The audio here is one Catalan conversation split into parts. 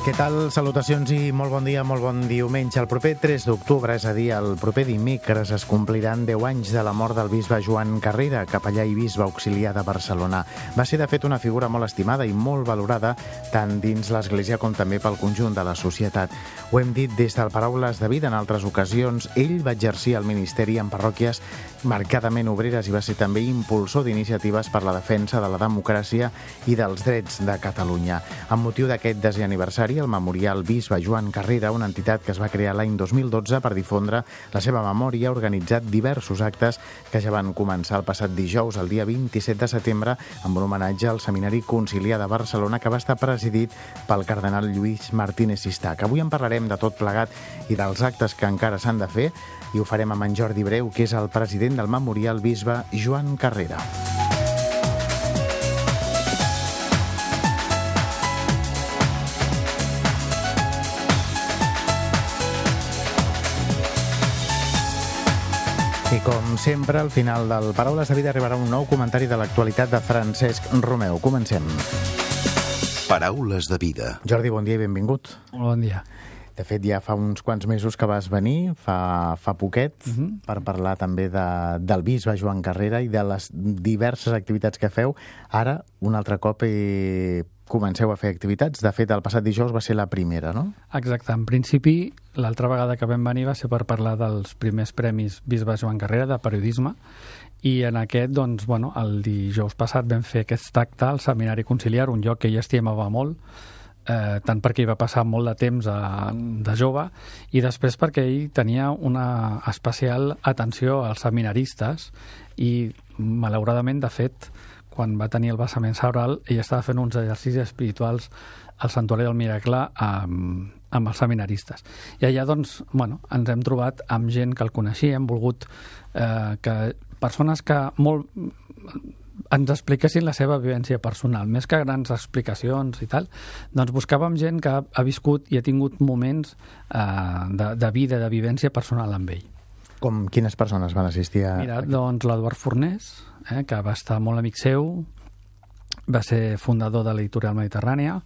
Què tal? Salutacions i molt bon dia, molt bon diumenge. El proper 3 d'octubre, és a dir, el proper dimecres, es compliran 10 anys de la mort del bisbe Joan Carrera, capellà i bisbe auxiliar de Barcelona. Va ser, de fet, una figura molt estimada i molt valorada tant dins l'Església com també pel conjunt de la societat. Ho hem dit des del Paraules de Vida en altres ocasions. Ell va exercir el ministeri en parròquies marcadament obreres i va ser també impulsor d'iniciatives per la defensa de la democràcia i dels drets de Catalunya. Amb motiu d'aquest desè aniversari, el Memorial Bisbe Joan Carrera, una entitat que es va crear l'any 2012 per difondre la seva memòria, ha organitzat diversos actes que ja van començar el passat dijous, el dia 27 de setembre, amb un homenatge al Seminari Conciliar de Barcelona que va estar presidit pel cardenal Lluís Martínez Sistac. Avui en parlarem de tot plegat i dels actes que encara s'han de fer i ho farem amb en Jordi Breu, que és el president del Memorial Bisbe Joan Carrera. I com sempre, al final del Paraules de Vida arribarà un nou comentari de l'actualitat de Francesc Romeu. Comencem. Paraules de vida. Jordi, bon dia i benvingut. Molt bon dia. De fet, ja fa uns quants mesos que vas venir, fa, fa poquet, uh Mhm. -huh. per parlar també de, del bisbe Joan Carrera i de les diverses activitats que feu. Ara, un altre cop, eh, comenceu a fer activitats. De fet, el passat dijous va ser la primera, no? Exacte. En principi, l'altra vegada que vam venir va ser per parlar dels primers premis Bisbe Joan Carrera de periodisme i en aquest, doncs, bueno, el dijous passat vam fer aquest acte al Seminari Conciliar, un lloc que ell estimava molt, eh, tant perquè hi va passar molt de temps a, de jove i després perquè ell tenia una especial atenció als seminaristes i malauradament, de fet, quan va tenir el vessament cerebral, ell estava fent uns exercicis espirituals al Santuari del Miracle amb, amb els seminaristes. I allà, doncs, bueno, ens hem trobat amb gent que el coneixia, hem volgut eh, que persones que molt ens expliquessin la seva vivència personal, més que grans explicacions i tal, doncs buscàvem gent que ha viscut i ha tingut moments eh, de, de vida, de vivència personal amb ell. Com quines persones van assistir a... Mira, doncs l'Eduard Fornés, eh, que va estar molt amic seu, va ser fundador de l'editorial Mediterrània,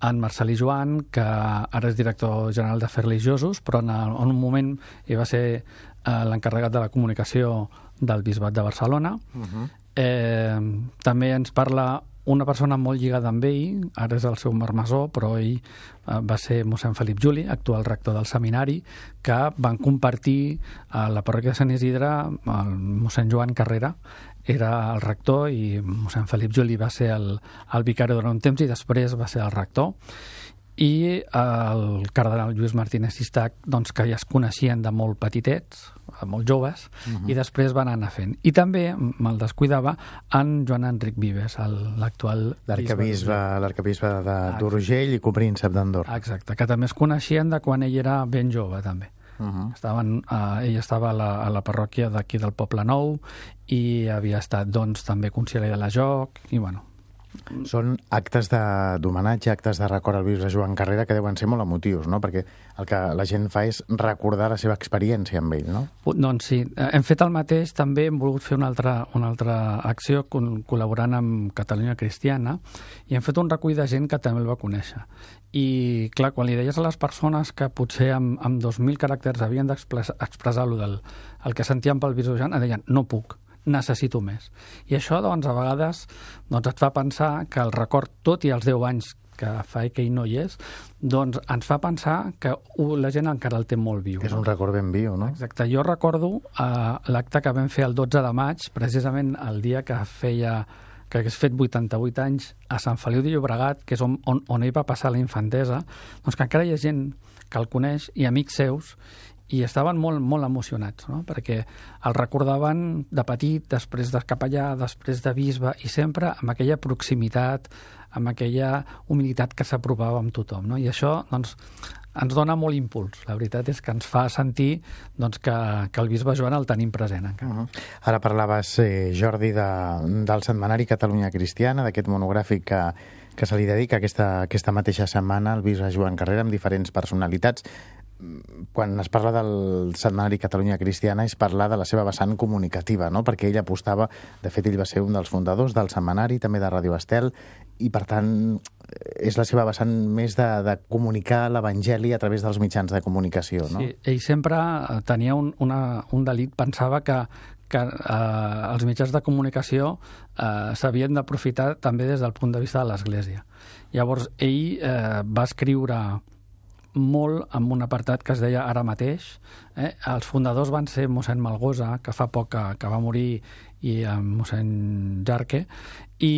en Marcelí Joan, que ara és director general d'Afers Religiosos, però en, el, en un moment hi va ser eh, l'encarregat de la comunicació del Bisbat de Barcelona. Uh -huh. Eh, també ens parla una persona molt lligada amb ell, ara és el seu marmesó, però ell eh, va ser mossèn Felip Juli, actual rector del seminari, que van compartir a la parròquia de Sant Isidre el mossèn Joan Carrera, era el rector i mossèn Felip Juli va ser el, el vicari durant un temps i després va ser el rector i el cardenal Lluís Martínez Sistac doncs, que ja es coneixien de molt petitets, molt joves, uh -huh. i després van anar fent. I també, me'l descuidava, en Joan Enric Vives, l'actual... L'arcabisbe d'Urgell i copríncep d'Andorra. Exacte, que també es coneixien de quan ell era ben jove, també. Uh -huh. Estaven, eh, ell estava a la, a la parròquia d'aquí del Poble Nou i havia estat, doncs, també conseller de la Joc, i, bueno, són actes d'homenatge, actes de record al bisbe Joan Carrera que deuen ser molt emotius, no? Perquè el que la gent fa és recordar la seva experiència amb ell, no? Doncs sí, hem fet el mateix, també hem volgut fer una altra, una altra acció col·laborant amb Catalunya Cristiana i hem fet un recull de gent que també el va conèixer. I, clar, quan li deies a les persones que potser amb, amb 2.000 caràcters havien d'expressar el, del, el que sentien pel bisbe Joan, deien, no puc, necessito més. I això, doncs, a vegades doncs, et fa pensar que el record, tot i els 10 anys que fa que ell no hi és, doncs ens fa pensar que uh, la gent encara el té molt viu. És un record ben viu, no? Exacte. Jo recordo uh, l'acte que vam fer el 12 de maig, precisament el dia que feia que hagués fet 88 anys a Sant Feliu de Llobregat, que és on, on, on ell va passar la infantesa, doncs que encara hi ha gent que el coneix i amics seus i estaven molt, molt emocionats, no? perquè el recordaven de petit, després de capellà, després de bisbe, i sempre amb aquella proximitat, amb aquella humilitat que s'aprovava amb tothom. No? I això, doncs, ens dona molt impuls. La veritat és que ens fa sentir doncs, que, que el bisbe Joan el tenim present encara. Uh -huh. Ara parlaves, eh, Jordi, de, del setmanari Catalunya Cristiana, d'aquest monogràfic que, que se li dedica aquesta, aquesta mateixa setmana al bisbe Joan Carrera amb diferents personalitats quan es parla del setmanari Catalunya Cristiana es parla de la seva vessant comunicativa, no? perquè ell apostava, de fet ell va ser un dels fundadors del setmanari, també de Radio Estel, i per tant és la seva vessant més de, de comunicar l'Evangeli a través dels mitjans de comunicació. No? Sí, ell sempre tenia un, una, un delit, pensava que, que eh, els mitjans de comunicació eh, s'havien d'aprofitar també des del punt de vista de l'Església. Llavors, ell eh, va escriure molt amb un apartat que es deia ara mateix. Eh? Els fundadors van ser mossèn Malgosa, que fa poc que, que va morir, i eh, mossèn Jarque, i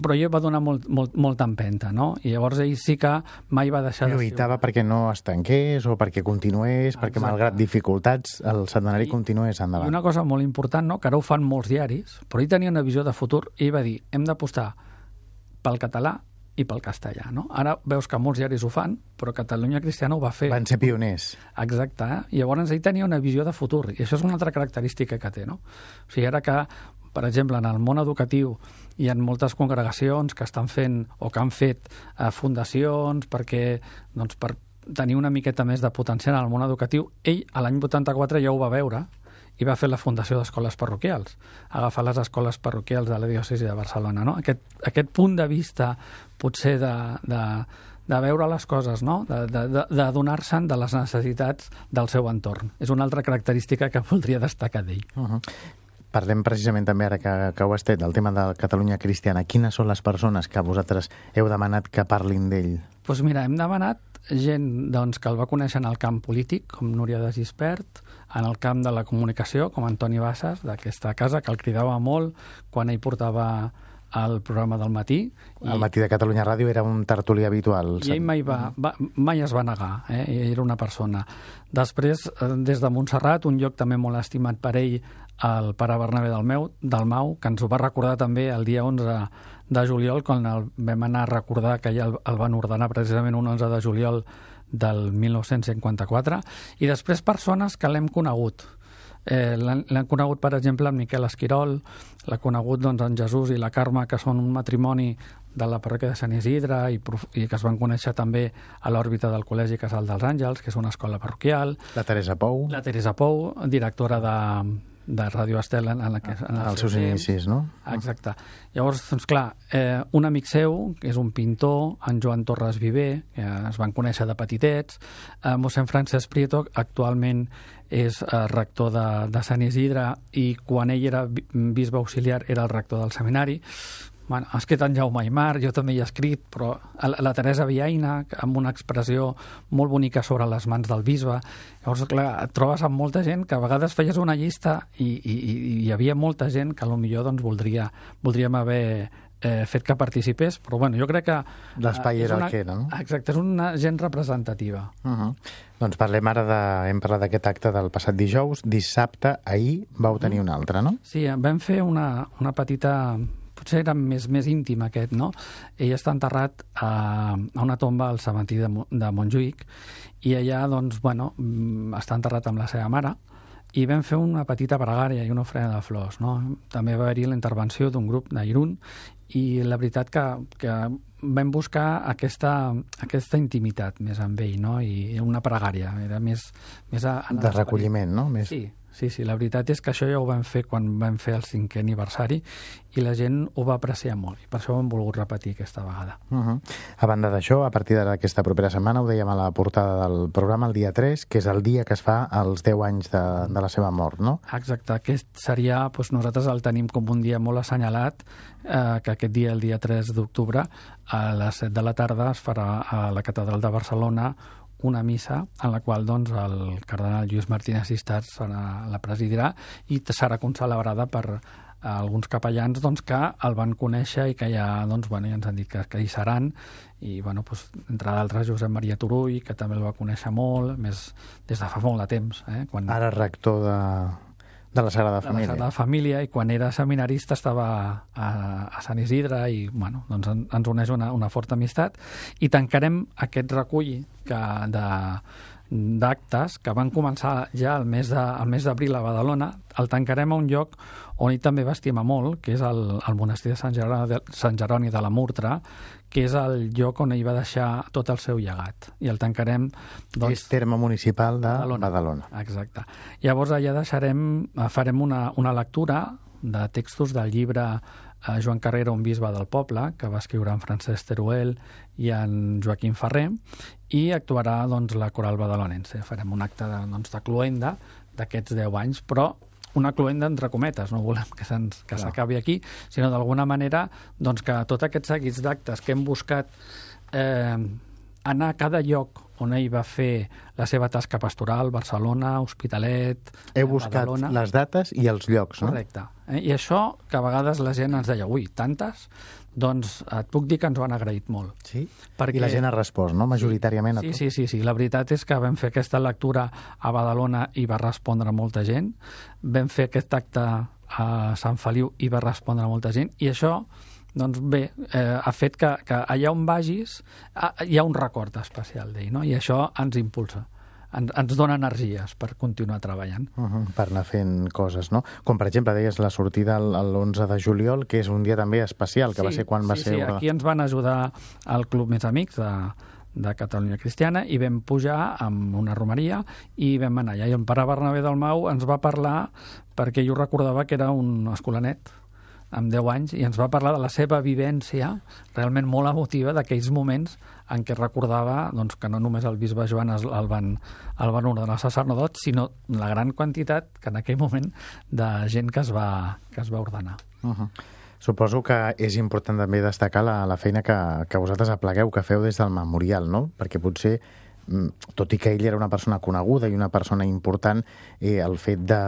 però ell va donar molt, molt, molta empenta, no? I llavors ell sí que mai va deixar de... Lluitava perquè no es tanqués o perquè continués, Exacte. perquè malgrat dificultats el setmanari I, continués endavant. I una cosa molt important, no?, que ara ho fan molts diaris, però ell tenia una visió de futur i va dir hem d'apostar pel català i pel castellà. No? Ara veus que molts diaris ho fan, però Catalunya Cristiana ho va fer. Van ser pioners. Exacte. Eh? Llavors ell tenia una visió de futur, i això és una altra característica que té. No? O sigui, ara que, per exemple, en el món educatiu hi ha moltes congregacions que estan fent o que han fet eh, fundacions perquè, doncs, per tenir una miqueta més de potencial en el món educatiu, ell a l'any 84 ja ho va veure, i va fer la Fundació d'Escoles Parroquials, agafar les escoles parroquials de la diòcesi de Barcelona. No? Aquest, aquest punt de vista, potser de, de, de veure les coses, no? de, de, de, de donar-se'n de les necessitats del seu entorn. És una altra característica que voldria destacar d'ell. Uh -huh. Parlem precisament també, ara que, que ho has fet, del tema de Catalunya Cristiana. Quines són les persones que vosaltres heu demanat que parlin d'ell? Doncs pues mira, hem demanat gent doncs, que el va conèixer en el camp polític, com Núria de Gispert, en el camp de la comunicació, com Antoni Bassas, d'aquesta casa, que el cridava molt quan ell portava el programa del matí. El matí de Catalunya Ràdio era un tertulí habitual. I ell mai, va, va, mai es va negar, eh? era una persona. Després, eh, des de Montserrat, un lloc també molt estimat per ell, el pare Bernabé del, meu, del Mau, que ens ho va recordar també el dia 11 de juliol, quan el vam anar a recordar que ja el, el van ordenar precisament un 11 de juliol del 1954, i després persones que l'hem conegut. Eh, L'han conegut, per exemple, en Miquel Esquirol, l'ha conegut doncs, en Jesús i la Carme, que són un matrimoni de la parròquia de Sant Isidre i, i que es van conèixer també a l'òrbita del Col·legi Casal dels Àngels, que és una escola parroquial. La Teresa Pou. La Teresa Pou, directora de, de Ràdio Estel en, en, la que, en els seus inicis, no? Exacte. Llavors, doncs clar, eh, un amic seu, que és un pintor, en Joan Torres Viver, que es van conèixer de petitets, eh, mossèn Francesc Prieto, actualment és eh, rector de, de Sant Isidre i quan ell era bisbe auxiliar era el rector del seminari bueno, ha escrit en Jaume Aymar, jo també hi he escrit, però la Teresa Viaina, amb una expressió molt bonica sobre les mans del bisbe. Llavors, clar, et trobes amb molta gent que a vegades feies una llista i, i, i hi havia molta gent que potser doncs, voldria, voldríem haver eh, fet que participés, però bueno, jo crec que... L'espai eh, era una, el que era, no? Exacte, és una gent representativa. Uh -huh. Doncs parlem ara de... hem parlat d'aquest acte del passat dijous, dissabte, ahir vau tenir uh -huh. un altre, no? Sí, vam fer una, una petita potser era més, més íntim aquest, no? Ell està enterrat a, a una tomba al cementiri de, de Montjuïc i allà, doncs, bueno, mm, està enterrat amb la seva mare i vam fer una petita pregària i una ofrena de flors, no? També va haver-hi la intervenció d'un grup d'Irun i la veritat que, que vam buscar aquesta, aquesta intimitat més amb ell, no? I una pregària, era més... més a, de recolliment, no? Més... Sí, Sí, sí, la veritat és que això ja ho vam fer quan vam fer el cinquè aniversari i la gent ho va apreciar molt i per això ho hem volgut repetir aquesta vegada. Uh -huh. A banda d'això, a partir d'aquesta propera setmana, ho dèiem a la portada del programa el dia 3, que és el dia que es fa els 10 anys de, de la seva mort, no? Exacte, aquest seria, doncs nosaltres el tenim com un dia molt assenyalat, eh, que aquest dia, el dia 3 d'octubre, a les 7 de la tarda es farà a la Catedral de Barcelona una missa en la qual doncs, el cardenal Lluís Martínez Sistart serà, la presidirà i serà concelebrada per alguns capellans doncs, que el van conèixer i que ja, doncs, bueno, ja ens han dit que, que hi seran i bueno, doncs, entre d'altres Josep Maria Turull que també el va conèixer molt més des de fa molt de temps eh? Quan... ara rector de, de la Sagrada de la Família. Sagrada Família i quan era seminarista estava a, a Sant Isidre i bueno, doncs en, ens uneix una, una forta amistat i tancarem aquest recull que de d'actes que van començar ja el mes de, el mes d'abril a Badalona, el tancarem a un lloc on ell també va estimar molt, que és el, el monestir de Sant Jeroni de, Sant Jeroni de la Murtra, que és el lloc on ell va deixar tot el seu llegat. I el tancarem... Doncs, és terme municipal de Badalona. Badalona. Exacte. Llavors allà deixarem, farem una, una lectura de textos del llibre eh, Joan Carrera, un bisbe del poble, que va escriure en Francesc Teruel i en Joaquim Ferrer, i actuarà doncs, la coral badalonense. Farem un acte de, doncs, de cluenda d'aquests 10 anys, però una cluenda entre cometes, no volem que s'acabi aquí, sinó d'alguna manera doncs, que tots aquests seguits d'actes que hem buscat eh, anar a cada lloc on ell va fer la seva tasca pastoral, Barcelona, Hospitalet, Heu buscat Badalona. les dates i els llocs, no? Correcte. Eh? I això, que a vegades la gent ens deia, ui, tantes? Doncs et puc dir que ens ho han agraït molt. Sí? Perquè... I la gent ha respost, no? Majoritàriament sí, a tot. Sí, sí, sí. La veritat és que vam fer aquesta lectura a Badalona i va respondre molta gent. Vam fer aquest acte a Sant Feliu i va respondre molta gent. I això doncs bé, eh, ha fet que, que allà on vagis ah, hi ha un record especial d'ell, no? i això ens impulsa ens, ens dona energies per continuar treballant. Uh -huh, per anar fent coses, no? Com, per exemple, deies la sortida l'11 de juliol, que és un dia també especial, que sí, va ser quan va sí, ser... Sí, aquí ens van ajudar al Club Més Amics de, de Catalunya Cristiana i vam pujar amb una romeria i vam anar allà. I el pare Bernabé del Mau ens va parlar, perquè jo recordava que era un escolanet, amb 10 anys, i ens va parlar de la seva vivència realment molt emotiva d'aquells moments en què recordava doncs, que no només el bisbe Joan es, el, van, el van ordenar sacerdot, sinó la gran quantitat que en aquell moment de gent que es va, que es va ordenar. Uh -huh. Suposo que és important també destacar la, la feina que, que vosaltres aplegueu, que feu des del memorial, no? Perquè potser tot i que ell era una persona coneguda i una persona important, eh, el fet de,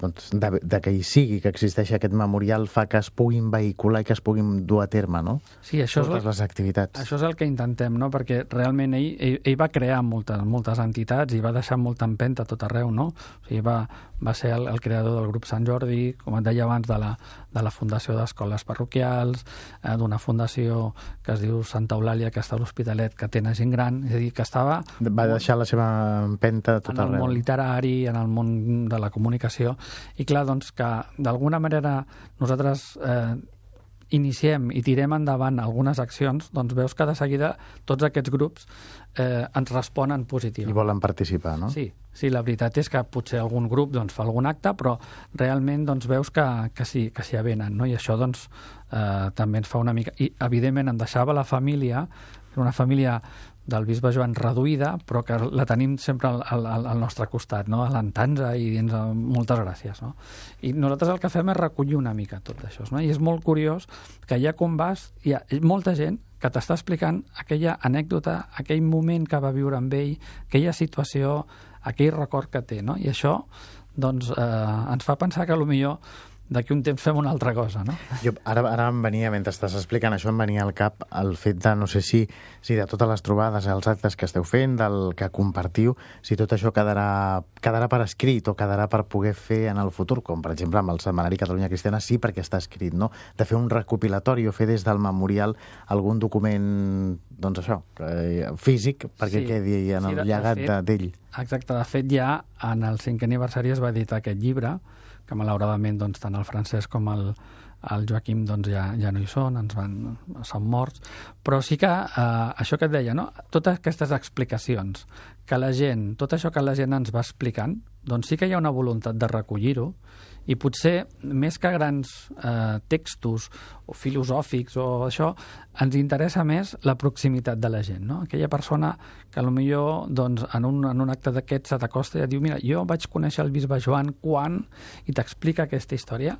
doncs, de, de que hi sigui, que existeixi aquest memorial, fa que es puguin vehicular i que es puguin dur a terme, no? Sí, això Totes és el, les activitats. Això és el que intentem, no? Perquè realment ell, ell, ell va crear moltes, moltes entitats i va deixar molta empenta a tot arreu, no? O sigui, va, va ser el, el creador del grup Sant Jordi, com et deia abans, de la, de la Fundació d'Escoles Parroquials, eh, d'una fundació que es diu Santa Eulàlia, que està a l'Hospitalet, que té gent gran, és a dir, que estava... Va deixar la seva empenta tot en el arreu. món literari, en el món de la comunicació, i clar, doncs que d'alguna manera nosaltres eh, iniciem i tirem endavant algunes accions, doncs veus que de seguida tots aquests grups eh, ens responen positiu. I volen participar, no? Sí, sí, la veritat és que potser algun grup doncs, fa algun acte, però realment doncs, veus que, que sí, que s'hi avenen, no? i això doncs, eh, també ens fa una mica... I, evidentment, em deixava la família, una família del bisbe Joan reduïda, però que la tenim sempre al, al, al nostre costat, no? alentant-nos i dient moltes gràcies. No? I nosaltres el que fem és recollir una mica tot això. No? I és molt curiós que allà quan vas hi ha molta gent que t'està explicant aquella anècdota, aquell moment que va viure amb ell, aquella situació, aquell record que té. No? I això doncs, eh, ens fa pensar que millor d'aquí un temps fem una altra cosa, no? Jo, ara, ara em venia, mentre estàs explicant això, em venia al cap el fet de, no sé si, si de totes les trobades, els actes que esteu fent, del que compartiu, si tot això quedarà, quedarà per escrit o quedarà per poder fer en el futur, com per exemple amb el Setmanari Catalunya Cristiana, sí perquè està escrit, no? De fer un recopilatori o fer des del memorial algun document, doncs això, eh, físic, perquè sí, quedi en sí, el llegat d'ell. Exacte, de fet ja en el cinquè aniversari es va editar aquest llibre, que malauradament doncs, tant el Francesc com el, el Joaquim doncs, ja, ja no hi són, ens van, són morts, però sí que eh, això que et deia, no? totes aquestes explicacions que la gent, tot això que la gent ens va explicant, doncs sí que hi ha una voluntat de recollir-ho i potser més que grans eh, textos o filosòfics o això, ens interessa més la proximitat de la gent, no? Aquella persona que millor doncs, en, un, en un acte d'aquests se t'acosta i et diu mira, jo vaig conèixer el bisbe Joan quan i t'explica aquesta història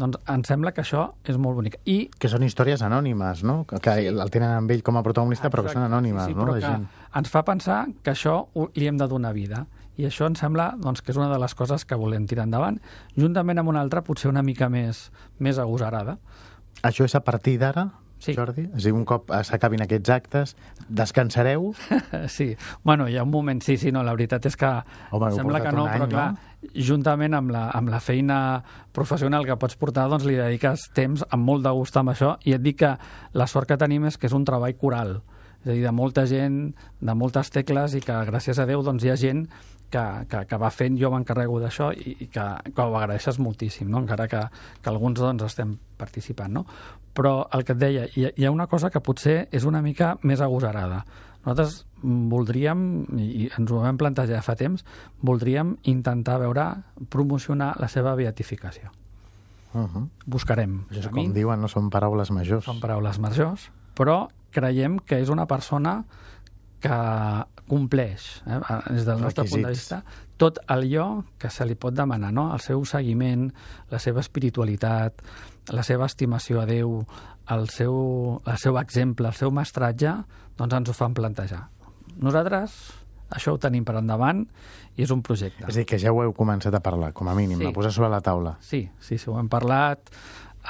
doncs em sembla que això és molt bonic. I... Que són històries anònimes, no? Que sí. el tenen amb ell com a protagonista, Exacte. però que són anònimes, sí, sí, no? Però que gent. ens fa pensar que això li hem de donar vida. I això em sembla doncs, que és una de les coses que volem tirar endavant, juntament amb una altra, potser una mica més, més agosarada. Això és a partir d'ara? sí. Jordi? És a dir, un cop s'acabin aquests actes, descansareu? sí. Bueno, hi ha un moment, sí, sí, no, la veritat és que Home, sembla que no, any, però clar, no? juntament amb la, amb la feina professional que pots portar, doncs li dediques temps amb molt de gust amb això i et dic que la sort que tenim és que és un treball coral és a dir, de molta gent, de moltes tecles i que gràcies a Déu doncs, hi ha gent que, que, que va fent, jo m'encarrego d'això i, i que, que ho agraeixes moltíssim, no? encara que, que alguns doncs, estem participant. No? Però el que et deia, hi, hi ha una cosa que potser és una mica més agosarada. Nosaltres voldríem, i ens ho vam plantejar fa temps, voldríem intentar veure, promocionar la seva beatificació. Uh -huh. Buscarem. Això, com diuen, no són paraules majors. Són paraules majors, però creiem que és una persona que compleix, eh, des del nostre Requisits. punt de vista, tot allò que se li pot demanar, no? el seu seguiment, la seva espiritualitat, la seva estimació a Déu, el seu, el seu exemple, el seu mestratge, doncs ens ho fan plantejar. Nosaltres això ho tenim per endavant i és un projecte. És a dir, que ja ho heu començat a parlar, com a mínim, sí. a posar sobre la taula. Sí, sí, sí, ho hem parlat,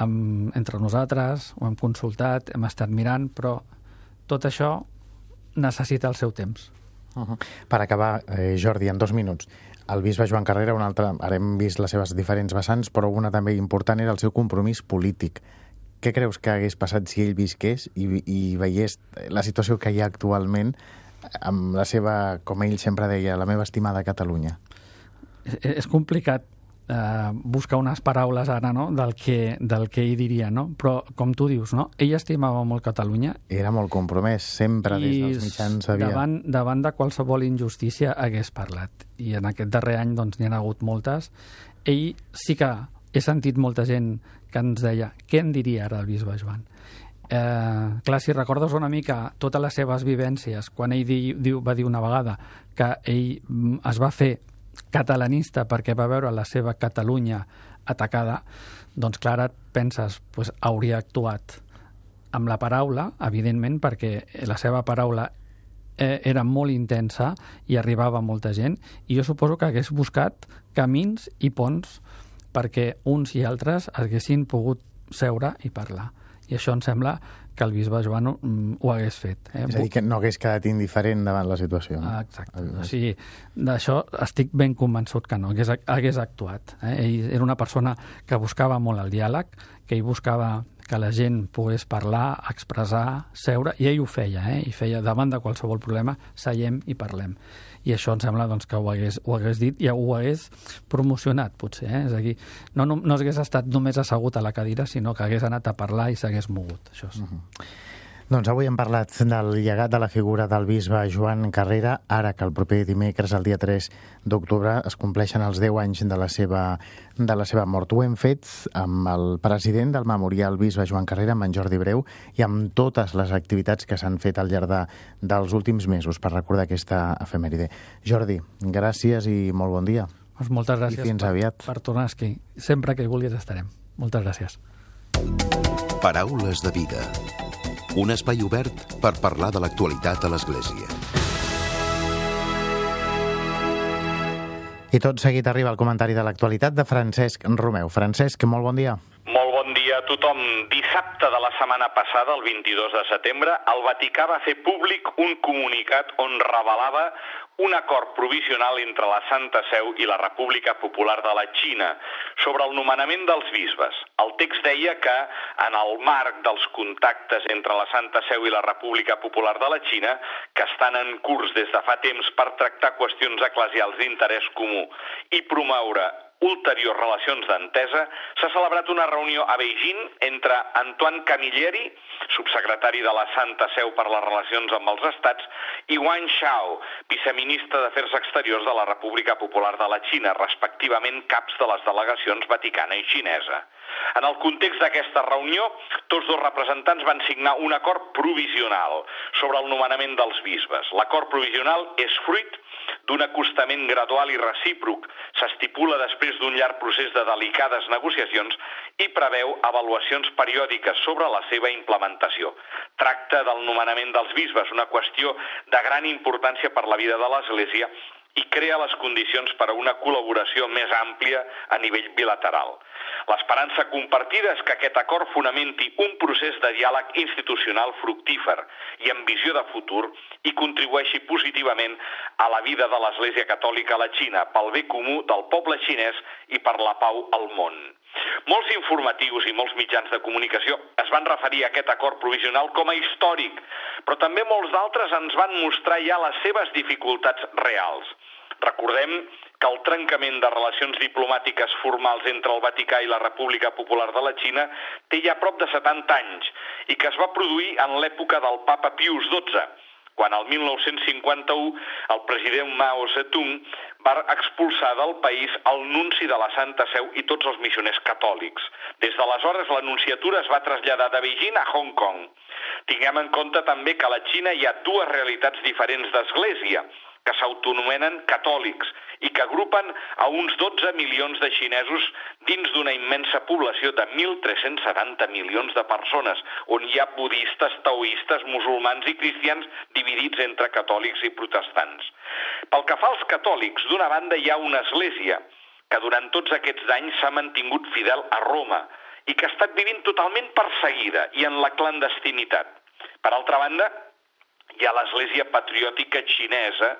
amb, entre nosaltres, ho hem consultat, hem estat mirant, però tot això necessita el seu temps. Uh -huh. Per acabar, eh, Jordi, en dos minuts, el bisbe Joan Carrera, un altre, ara hem vist les seves diferents vessants, però una també important era el seu compromís polític. Què creus que hagués passat si ell visqués i, i veiés la situació que hi ha actualment amb la seva, com ell sempre deia, la meva estimada Catalunya? És, és complicat eh, buscar unes paraules ara no? del, que, del que ell diria, no? però com tu dius, no? ell estimava molt Catalunya. Era molt compromès, sempre des dels mitjans havia... Davant, davant de qualsevol injustícia hagués parlat, i en aquest darrer any doncs, n'hi ha hagut moltes. Ell sí que he sentit molta gent que ens deia què en diria ara el bisbe Joan? Eh, clar, si recordes una mica totes les seves vivències, quan ell di, diu, va dir una vegada que ell mm, es va fer catalanista perquè va veure la seva Catalunya atacada, doncs clar, et penses, pues, hauria actuat amb la paraula, evidentment, perquè la seva paraula eh, era molt intensa i arribava a molta gent, i jo suposo que hagués buscat camins i ponts perquè uns i altres haguessin pogut seure i parlar. I això em sembla que el bisbe Joan mm, ho hagués fet. Eh? És a dir, que no hagués quedat indiferent davant la situació. No? Exacte. O sigui, d'això estic ben convençut que no, hagués, hagués actuat. Eh? Ell era una persona que buscava molt el diàleg, que ell buscava que la gent pogués parlar, expressar, seure, i ell ho feia, eh? i feia davant de qualsevol problema, seiem i parlem. I això em sembla doncs, que ho hagués, ho hagués dit i ho hagués promocionat, potser. Eh? És a dir, no, no, no hagués estat només assegut a la cadira, sinó que hagués anat a parlar i s'hagués mogut. Això és. Uh -huh. Doncs avui hem parlat del llegat de la figura del bisbe Joan Carrera, ara que el proper dimecres, el dia 3 d'octubre, es compleixen els 10 anys de la, seva, de la seva mort. Ho hem fet amb el president del Memorial Bisbe Joan Carrera, amb en Jordi Breu, i amb totes les activitats que s'han fet al llarg de, dels últims mesos per recordar aquesta efemèride. Jordi, gràcies i molt bon dia. Doncs moltes gràcies I fins per, aviat. per tornar aquí. Sempre que hi vulguis estarem. Moltes gràcies. Paraules de vida un espai obert per parlar de l'actualitat a l'Església. I tot seguit arriba el comentari de l'actualitat de Francesc Romeu. Francesc, molt bon dia. Molt bon dia a tothom. Dissabte de la setmana passada, el 22 de setembre, el Vaticà va fer públic un comunicat on revelava un acord provisional entre la Santa Seu i la República Popular de la Xina sobre el nomenament dels bisbes. El text deia que, en el marc dels contactes entre la Santa Seu i la República Popular de la Xina, que estan en curs des de fa temps per tractar qüestions eclesials d'interès comú i promoure ulteriors relacions d'entesa, s'ha celebrat una reunió a Beijing entre Antoine Camilleri, subsecretari de la Santa Seu per les relacions amb els estats, i Wang Xiao, viceministre d'Afers Exteriors de la República Popular de la Xina, respectivament caps de les delegacions vaticana i xinesa. En el context d'aquesta reunió, tots dos representants van signar un acord provisional sobre el nomenament dels bisbes. L'acord provisional és fruit d'un acostament gradual i recíproc. S'estipula després d'un llarg procés de delicades negociacions i preveu avaluacions periòdiques sobre la seva implementació. Tracta del nomenament dels bisbes, una qüestió de gran importància per la vida de l'Església i crea les condicions per a una col·laboració més àmplia a nivell bilateral. L'esperança compartida és que aquest acord fonamenti un procés de diàleg institucional fructífer i amb visió de futur i contribueixi positivament a la vida de l'Església Catòlica a la Xina, pel bé comú del poble xinès i per la pau al món. Molts informatius i molts mitjans de comunicació es van referir a aquest acord provisional com a històric, però també molts d'altres ens van mostrar ja les seves dificultats reals. Recordem que el trencament de relacions diplomàtiques formals entre el Vaticà i la República Popular de la Xina té ja prop de 70 anys i que es va produir en l'època del papa Pius XII, quan el 1951 el president Mao Zedong va expulsar del país el nunci de la Santa Seu i tots els missioners catòlics. Des d'aleshores, l'anunciatura es va traslladar de Beijing a Hong Kong. Tinguem en compte també que a la Xina hi ha dues realitats diferents d'església, que s'autonomenen catòlics i que agrupen a uns 12 milions de xinesos dins d'una immensa població de 1.370 milions de persones, on hi ha budistes, taoistes, musulmans i cristians dividits entre catòlics i protestants. Pel que fa als catòlics, d'una banda hi ha una església que durant tots aquests anys s'ha mantingut fidel a Roma i que ha estat vivint totalment perseguida i en la clandestinitat. Per altra banda, hi ha l'Església Patriòtica Xinesa,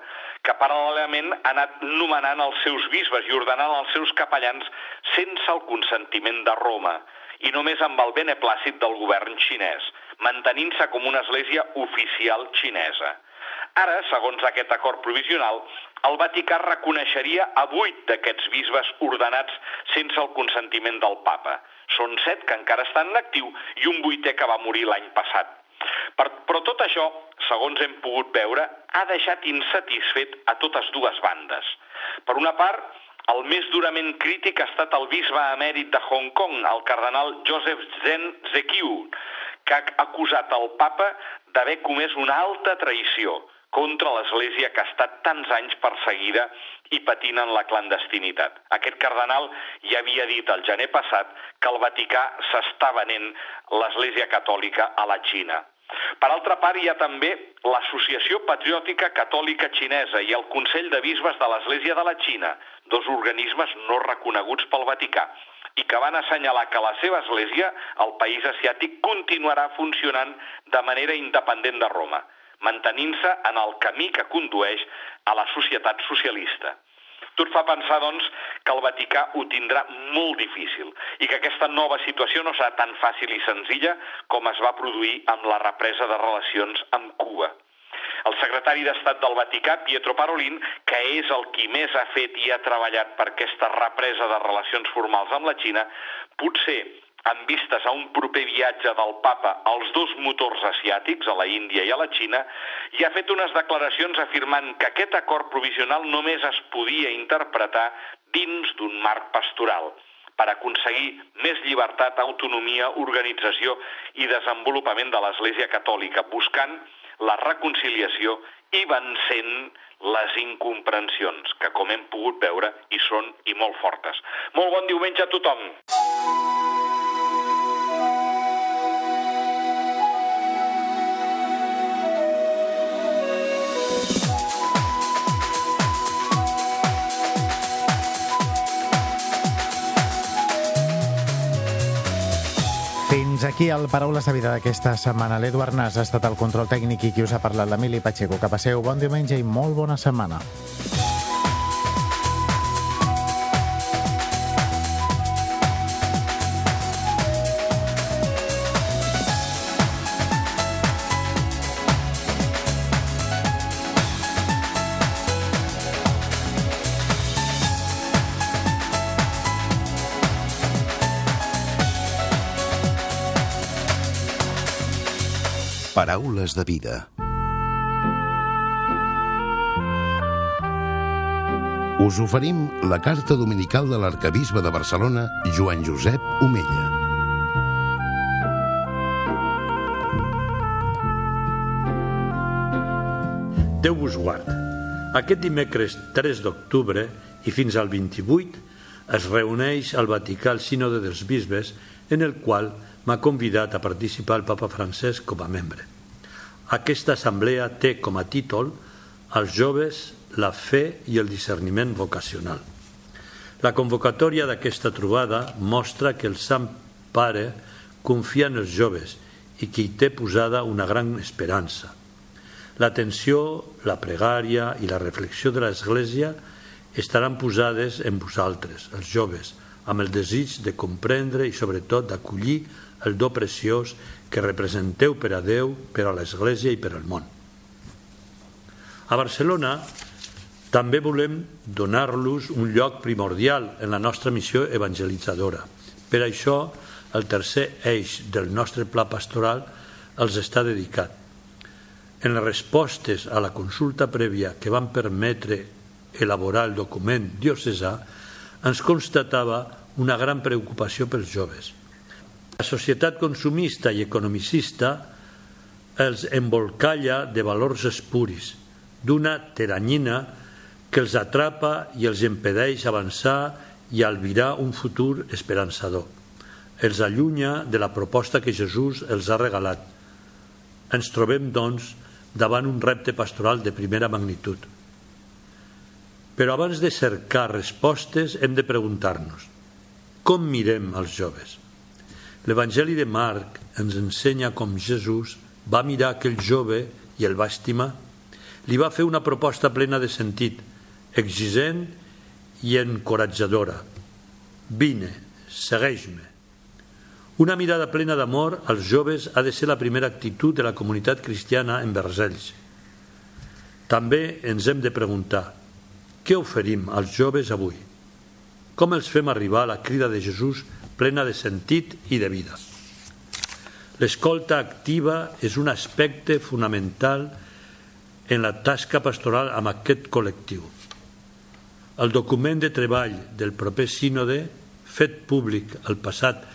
que paral·lelament ha anat nomenant els seus bisbes i ordenant els seus capellans sense el consentiment de Roma i només amb el beneplàcit del govern xinès, mantenint-se com una església oficial xinesa. Ara, segons aquest acord provisional, el Vaticà reconeixeria a vuit d'aquests bisbes ordenats sense el consentiment del papa. Són set que encara estan en actiu i un vuitè que va morir l'any passat. Per, però tot això, segons hem pogut veure, ha deixat insatisfet a totes dues bandes. Per una part, el més durament crític ha estat el bisbe emèrit de Hong Kong, el cardenal Joseph Zen Zekiu, que ha acusat el papa d'haver comès una alta traïció contra l'Església que ha estat tants anys perseguida i patint en la clandestinitat. Aquest cardenal ja havia dit el gener passat que el Vaticà s'està venent l'Església Catòlica a la Xina. Per altra part, hi ha també l'Associació Patriòtica Catòlica Xinesa i el Consell de Bisbes de l'Església de la Xina, dos organismes no reconeguts pel Vaticà, i que van assenyalar que la seva església, el país asiàtic, continuarà funcionant de manera independent de Roma, mantenint-se en el camí que condueix a la societat socialista. Tot fa pensar, doncs, que el Vaticà ho tindrà molt difícil i que aquesta nova situació no serà tan fàcil i senzilla com es va produir amb la represa de relacions amb Cuba. El secretari d'Estat del Vaticà, Pietro Parolin, que és el qui més ha fet i ha treballat per aquesta represa de relacions formals amb la Xina, potser amb vistes a un proper viatge del papa als dos motors asiàtics, a la Índia i a la Xina, i ha fet unes declaracions afirmant que aquest acord provisional només es podia interpretar dins d'un marc pastoral per aconseguir més llibertat, autonomia, organització i desenvolupament de l'Església Catòlica, buscant la reconciliació i vencent les incomprensions, que com hem pogut veure hi són i molt fortes. Molt bon diumenge a tothom! Aquí el Paraules de Vida d'aquesta setmana. L'Eduard Nas ha estat el control tècnic i qui us ha parlat, l'Emili Pacheco. Que passeu bon diumenge i molt bona setmana. Paraules de vida. Us oferim la carta dominical de l'arcabisbe de Barcelona, Joan Josep Omella. Déu vos guard. Aquest dimecres 3 d'octubre i fins al 28 es reuneix al Vaticà el Sínode dels Bisbes en el qual m'ha convidat a participar el papa Francesc com a membre. Aquesta assemblea té com a títol Els joves, la fe i el discerniment vocacional. La convocatòria d'aquesta trobada mostra que el Sant Pare confia en els joves i que hi té posada una gran esperança. L'atenció, la pregària i la reflexió de l'Església estaran posades en vosaltres, els joves, amb el desig de comprendre i sobretot d'acollir el do preciós que representeu per a Déu, per a l'Església i per al món. A Barcelona també volem donar-los un lloc primordial en la nostra missió evangelitzadora. Per això, el tercer eix del nostre pla pastoral els està dedicat. En les respostes a la consulta prèvia que van permetre elaborar el document diocesà, ens constatava una gran preocupació pels joves. La societat consumista i economicista els embolcalla de valors espuris, d'una teranyina que els atrapa i els impedeix avançar i albirar un futur esperançador. Els allunya de la proposta que Jesús els ha regalat. Ens trobem, doncs, davant un repte pastoral de primera magnitud. Però abans de cercar respostes hem de preguntar-nos com mirem els joves? L'Evangeli de Marc ens ensenya com Jesús va mirar aquell jove i el va estimar. Li va fer una proposta plena de sentit, exigent i encoratjadora. Vine, segueix-me. Una mirada plena d'amor als joves ha de ser la primera actitud de la comunitat cristiana envers ells. També ens hem de preguntar què oferim als joves avui? Com els fem arribar a la crida de Jesús plena de sentit i de vida? L'escolta activa és un aspecte fonamental en la tasca pastoral amb aquest col·lectiu. El document de treball del proper sínode, fet públic el passat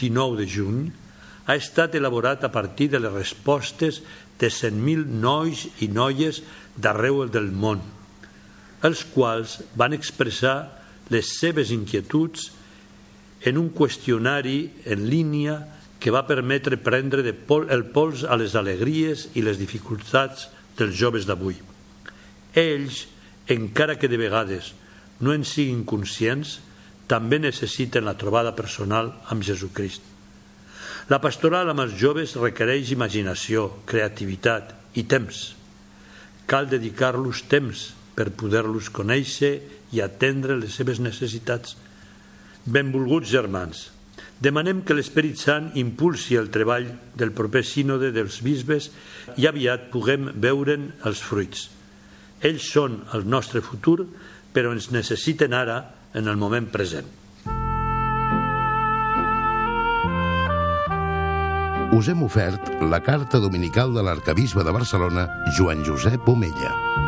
19 de juny, ha estat elaborat a partir de les respostes de 100.000 nois i noies d'arreu del món, els quals van expressar les seves inquietuds en un qüestionari en línia que va permetre prendre de pol el pols a les alegries i les dificultats dels joves d'avui. Ells, encara que de vegades no en siguin conscients, també necessiten la trobada personal amb Jesucrist. La pastoral amb els joves requereix imaginació, creativitat i temps. Cal dedicar-los temps per poder-los conèixer i atendre les seves necessitats. Benvolguts germans, demanem que l'Esperit Sant impulsi el treball del proper sínode dels bisbes i aviat puguem veure'n els fruits. Ells són el nostre futur però ens necessiten ara en el moment present. Us hem ofert la carta dominical de l'arcabisbe de Barcelona, Joan Josep Omella.